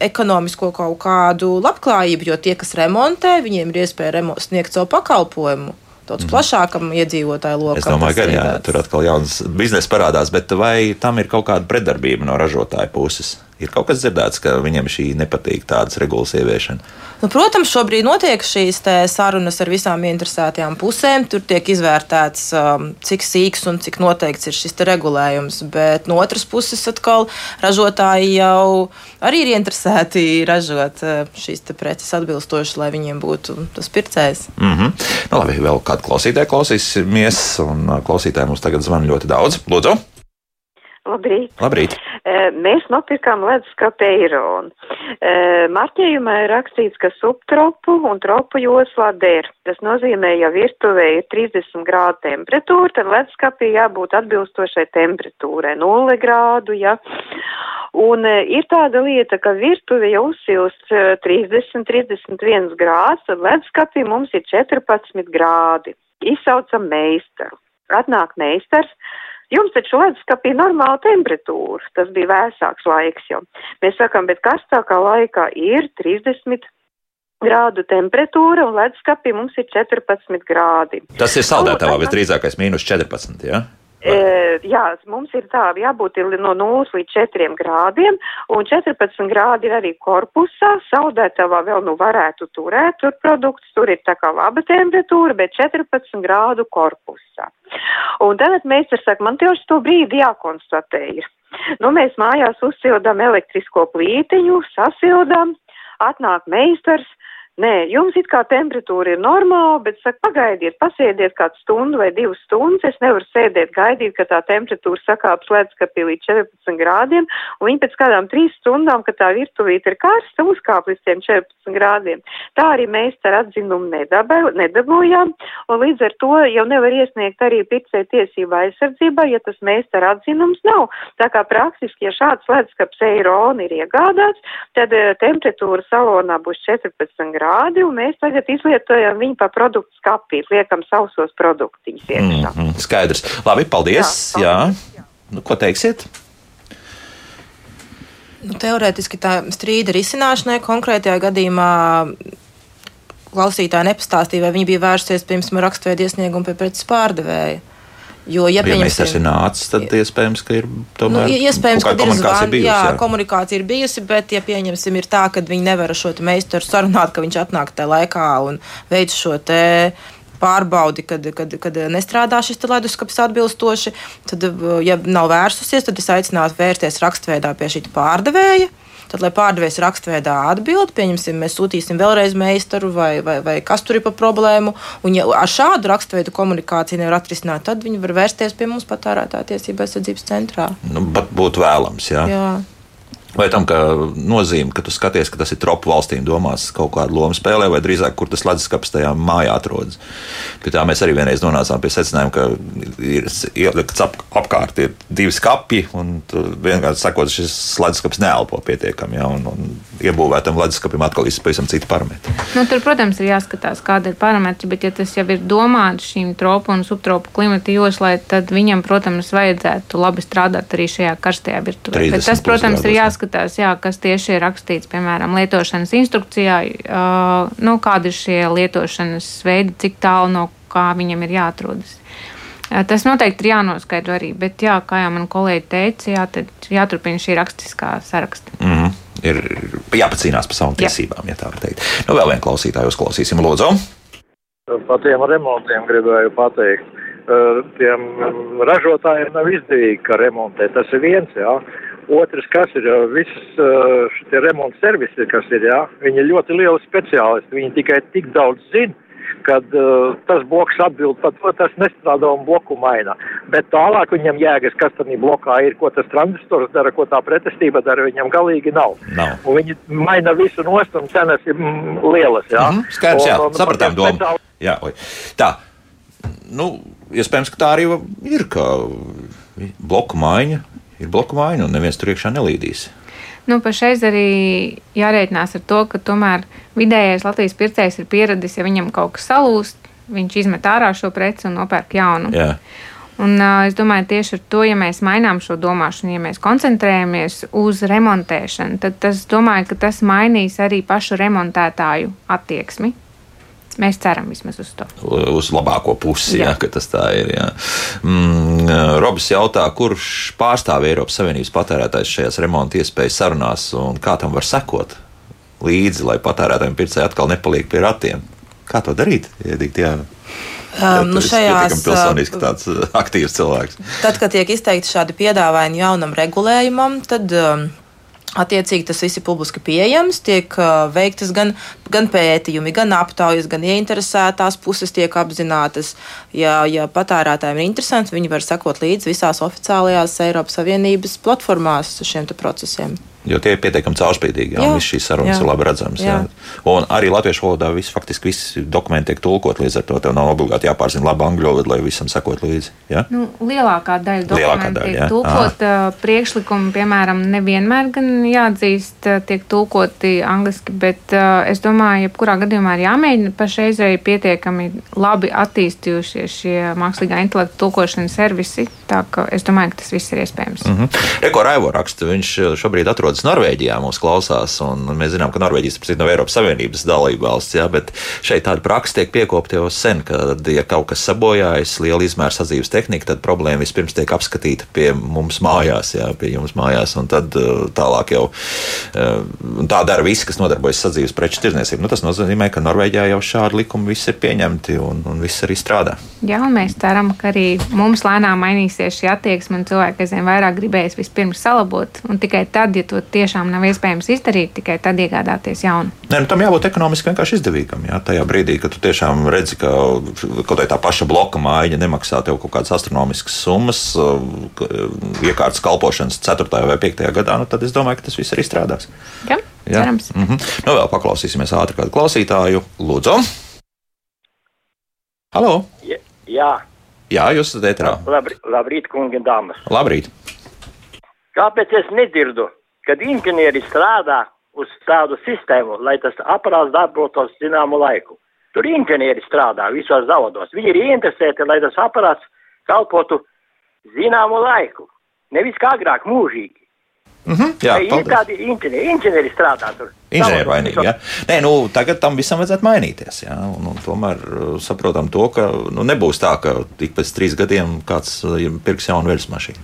ekonomisko kaut kādu labklājību, jo tie, kas remontē, viņiem ir iespēja sniegt savu pakalpojumu. Daudz mm. plašākam iedzīvotāju lokam. Es domāju, ka jā, tur atkal jauns biznesa parādās, bet vai tam ir kaut kāda pretdarbība no ražotāja puses? Ir kaut kas dzirdēts, ka viņam šī nepatīk tādas regulas ieviešana. Nu, protams, šobrīd notiek šīs sarunas ar visām interesētajām pusēm. Tur tiek izvērtēts, um, cik sīks un cik noteikts ir šis regulējums. Bet no otras puses, atkal ražotāji jau arī ir interesēti ražot uh, šīs preces atbilstoši, lai viņiem būtu tas pircējs. Mm -hmm. nu, labi, vēl kādu klausītāju klausīsimies, un uh, klausītāji mums tagad zvana ļoti daudz. Lūdzu! Labrīt! Labrīt. Mēs nopirkām leduskapi eironu. Marķējumā ir rakstīts, ka subtropu un tropu joslā der. Tas nozīmē, ja virtuvē ir 30 grādu temperatūra, tad leduskapī jābūt atbilstošai temperatūrai - 0 grādu, ja. Un ir tāda lieta, ka virtuve jau uzsilst 30, 31 grāds, tad leduskapī mums ir 14 grādi. Izsaucam meistaru. Atnāk meistars Jums taču leduskapī normāla temperatūra, tas bija vēsāks laiks jau. Mēs sakām, bet karstākā laikā ir 30 grādu temperatūra un leduskapī mums ir 14 grādi. Tas ir saldētavā visdrīzākais mīnus 14, jā? Ja? E, jā, mums ir tā, jābūt ir no 0 līdz 4 grādiem, un 14 grādi ir arī korpusā, saldētavā vēl nu varētu turēt tur produktus, tur ir tā kā laba temperatūra, bet 14 grādu korpusā. Un tagad meistars saka, man tieši to brīdi jākonstatē ir. Nu, mēs mājās uzsildām elektrisko plītiņu, sasildām, atnāk meistars, Nē, jums it kā temperatūra ir normāla, bet saka, pagaidiet, pasēdiet kādu stundu vai divas stundas. Es nevaru sēdēt, gaidīt, ka tā temperatūra sakāps ledskapī līdz 14 grādiem, un viņi pēc kādām trīs stundām, kad tā virtuvīte ir karsta, uzkāp līdz tiem 14 grādiem. Tā arī mēs ar atzinumu nedabūjām, un līdz ar to jau nevar iesniegt arī pircēju tiesību aizsardzībā, ja tas mēs ar atzinums nav. Tā kā praktiski, ja šāds ledskaps eironi ir iegādāts, tad uh, temperatūra salonā būs 14 grādi grādi, un mēs tagad izlietojam viņu pa produktu skapīt, liekam sausos produktiņus iekšā. Mm -hmm, skaidrs. Labi, paldies. Jā, paldies. Jā. Nu, ko teiksiet? Nu, teorētiski tā strīda risināšanai konkrētajā gadījumā klausītāji nepastāstīja, vai viņi bija vērsusies pirms raksturveidu iesniegumu pie preces pārdevēja. Jo, ja, ja meistars ir nācis, tad iespējams, ka ir tomēr nu, iespējams, ka komunikācija ir bijusi. Jā, jā, komunikācija ir bijusi, bet, ja pieņemsim, ir tā, ka viņi nevar šo meistaru sarunāt, ka viņš atnāk tajā laikā un veic šo te pārbaudi, kad, kad, kad nestrādā šis leduskapis atbilstoši, tad, ja nav vērsusies, tad es aicinātu vērsties rakstveidā pie šī pārdevēja tad, lai pārdevējs rakstveidā atbild, pieņemsim, mēs sūtīsim vēlreiz meistaru vai, vai, vai kas tur ir pa problēmu. Un, ja ar šādu rakstveidu komunikāciju nevar atrisināt, tad viņi var vērsties pie mums patērētāja tiesība aizsardzības centrā. Nu, bet būtu vēlams, jā. jā. Vai tam, nozīme, ka tu skaties, ka tas ir tropu valstīm domās kaut kādu lomu spēlē, vai drīzāk, kur tas leduskapis tajā mājā atrodas. Pie tā mēs arī vienreiz nonācām pie secinājuma, ka ir ielikts ap, apkārt ir divi skati, un vienkārši sakot, šis leduskapis neelpo pietiekami, ja, un, un iebūvētam leduskapim atkal ir pavisam citi parametri. Nu, tur, protams, ir jāskatās, kāda ir parametri, bet ja tas jau ir domāts šīm tropu un subtropu klimata joslai, tad viņam, protams, vajadzētu labi strādāt arī šajā karstajā virtuvē. Bet tas, protams, ir jāskatās jāskatās, jā, kas tieši ir rakstīts, piemēram, lietošanas instrukcijā, uh, nu, kādi ir šie lietošanas veidi, cik tālu no kā viņam ir jāatrodas. Uh, tas noteikti ir jānoskaidro arī, bet, jā, kā jau man kolēģi teica, jā, tad jāturpina šī rakstiskā saraksta. Mm -hmm. Ir jāpacīnās par savām tiesībām, ja tā var teikt. Nu, vēl vienu klausītāju uzklausīsim, Lūdzu. Par tiem remontiem gribēju pateikt. Tiem ražotājiem nav izdevīgi, ka remontē. Tas ir viens, jā. Otrs, kas ir visas šie remonta servisi, kas ir, jā, viņi ir ļoti lieli speciālisti. Viņi tikai tik daudz zina, kad uh, tas bloks atbild par to, tas nestrādā un bloku maina. Bet tālāk viņam jēgas, kas tam blokā ir, ko tas transistors dara, ko tā pretestība dara, viņam galīgi nav. nav. Un viņi maina visu nost un cenas ir mm, lielas, jā. Mm -hmm, skaidrs, jā, un, sapratām domu. Speciāli... Jā, oj. Tā, nu, iespējams, ka tā arī ir, ka bloku maiņa ir bloku vaina un neviens tur iekšā nelīdīs. Nu, pašreiz arī jārēķinās ar to, ka tomēr vidējais Latvijas pircējs ir pieradis, ja viņam kaut kas salūst, viņš izmet ārā šo preci un nopērk jaunu. Jā. Un, uh, es domāju, tieši ar to, ja mēs mainām šo domāšanu, ja mēs koncentrējamies uz remontēšanu, tad tas, domāju, ka tas mainīs arī pašu remontētāju attieksmi. Mēs ceram vismaz uz to. Uz labāko pusi, jā. Jā, ka tas tā ir. Jā. Mm, Robs jautā, kurš pārstāv Eiropas Savienības patērētājs šajās remonta iespējas sarunās un kā tam var sekot līdzi, lai patērētājiem pircēji atkal nepaliek pie ratiem. Kā to darīt? Iedīt, jā. Um, nu šajās, pilsoniski tāds aktīvs cilvēks. Tad, kad tiek izteikti šādi piedāvājumi jaunam regulējumam, tad um, Attiecīgi tas viss ir publiski pieejams, tiek uh, veiktas gan, gan pētījumi, gan aptaujas, gan ieinteresētās puses tiek apzinātas. Ja, ja patērētājiem ir interesanti, viņi var sekot līdzi visās oficiālajās Eiropas Savienības platformās šiem procesiem. Jo tie ir pietiekami caurspīdīgi, un šīs sarunas jā. ir labi redzamas. Jā. Jā. Un arī latviešu valodā viss, faktiski visi dokumenti tiek tulkot, līdz ar to tev nav obligāti jāpārzina labi angļu valoda, lai visam sekot līdzi. Jā? Nu, lielākā daļa dokumentu daļa, tiek tulkot. Aha. Priekšlikumi, piemēram, nevienmēr gan jāatzīst, tiek tulkoti angliski, bet es domāju, jebkurā gadījumā ir jāmēģina pašreizēji pietiekami labi attīstījušies šie mākslīgā intelekta tulkošanas servisi. Tā ka es domāju, ka tas viss ir iespējams. Mm -hmm. Eko Raivo raksta, viņš šobrīd atrodas atrodas Norvēģijā, mūs klausās. Mēs zinām, ka Norvēģijas ir no Eiropas Savienības dalība valsts, jā, bet šeit tāda praksa tiek piekopta jau sen, ka, ja kaut kas sabojājas, liela izmēra sadzīves tehnika, tad problēma vispirms tiek apskatīta pie mums mājās, jā, pie jums mājās, un tad uh, tālāk jau uh, tā dara visi, kas nodarbojas sadzīves preču tirdzniecību. Nu, tas nozīmē, ka Norvēģijā jau šādi likumi visi ir pieņemti un, un viss arī strādā. Jā, un mēs ceram, ka arī mums lēnām mainīsies šī attieksme, un cilvēki aizvien vairāk gribēs vispirms salabot, un tikai tad, ja to tiešām nav iespējams izdarīt, tikai tad iegādāties jaunu. Nē, nu, tam jābūt ekonomiski vienkārši izdevīgam. Jā, tajā brīdī, kad tu tiešām redzi, ka kaut kā tā paša bloka mājiņa nemaksā tev kaut kādas astronomiskas summas, iekārtas kalpošanas 4. vai 5. gadā, nu, tad es domāju, ka tas viss arī strādās. Jā, jā. cerams. Mm -hmm. Nu, vēl paklausīsimies ātri kādu klausītāju. Lūdzu! Halo! Jā. Jā, jūs esat ētrā. Labrīt, labrīt kungi un dāmas. Labrīt. Kāpēc es nedzirdu kad inženieri strādā uz tādu sistēmu, lai tas aparāts darbotos zināmu laiku. Tur inženieri strādā visos zavodos. Viņi ir ieinteresēti, lai tas aparāts kalpotu zināmu laiku. Nevis kā agrāk, mūžīgi. Mm -hmm, jā, ir paldies. tādi inženieri, inženieri strādā tur. Inženieri vainīgi. Ja? Nē, nu, tagad tam visam vajadzētu mainīties. Ja? Un, un tomēr uh, saprotam to, ka nu, nebūs tā, ka ik pēc trīs gadiem kāds uh, pirks jaunu veļas mašīnu.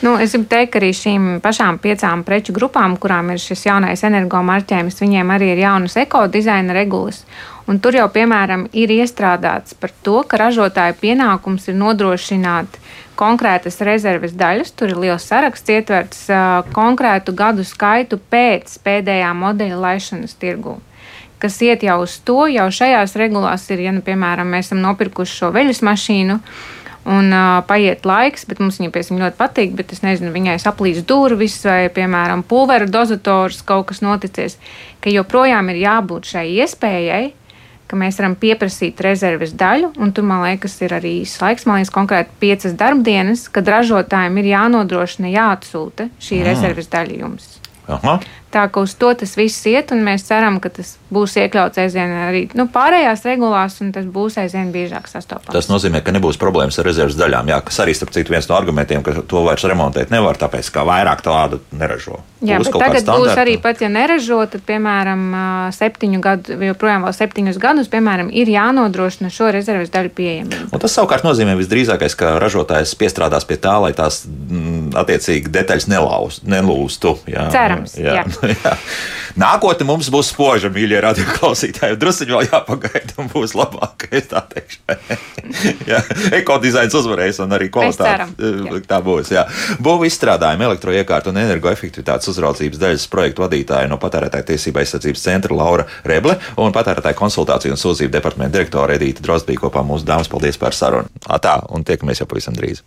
Nu, es gribu teikt, ka arī šīm pašām piecām preču grupām, kurām ir šis jaunais energomarķējums, viņiem arī ir jaunas ekodizaina regulas. Un tur jau, piemēram, ir iestrādāts par to, ka ražotāja pienākums ir nodrošināt konkrētas rezerves daļas, tur ir liels saraksts, ietverts uh, konkrētu gadu skaitu pēc pēdējā modeļa laišanas tirgū. Kas iet jau uz to, jau šajās regulās ir, ja, nu, piemēram, mēs esam nopirkuši šo veļas mašīnu, un uh, paiet laiks, bet mums viņa piesim ļoti patīk, bet es nezinu, viņai saplīs durvis vai, piemēram, pulvera dozators, kaut kas noticies, ka joprojām ir jābūt šai iespējai ka mēs varam pieprasīt rezerves daļu, un tur, man liekas, ir arī īsts laiks, man liekas, konkrēti piecas darbdienas, kad ražotājiem ir jānodrošina, jāatsūta šī mm. rezerves daļa jums. Aha. Tā kā uz to tas viss iet, un mēs ceram, ka tas būs iekļauts aizvien arī nu, pārējās regulās, un tas būs aizvien biežāk sastopams. Tas nozīmē, ka nebūs problēmas ar rezerves daļām. Jā, kas arī, starp citu, viens no argumentiem, ka to vairs remontēt nevar, tāpēc ka vairāk tādu neražo. Jā, būs bet tagad būs arī pat, ja neražo, tad, piemēram, septiņu gadu, joprojām vēl septiņus gadus, piemēram, ir jānodrošina šo rezerves daļu pieejamību. Un tas savukārt nozīmē visdrīzākais, ka ražotājs piestrādās pie tā, lai tās m, mm, attiecīgi detaļas nelauz, nelūstu. Jā, Cerams. Jā. Jā. jā. Nākotnē mums būs spoža, mīļie radioklausītāji. Druskuļi vēl jāpagaida, un būs labāk. Ekodizains uzvarēs, un arī kvalitāte. Tā būs. Jā. Būvu izstrādājumi, elektroiekārtu un energoefektivitātes uzraudzības daļas projektu vadītāja no patērētāja tiesība aizsardzības centra Laura Reble un patērētāja konsultāciju un sūdzību departamenta direktora Edīta Drozdbija kopā mūsu dāmas. Paldies par sarunu. Tā, un tiekamies jau pavisam drīz.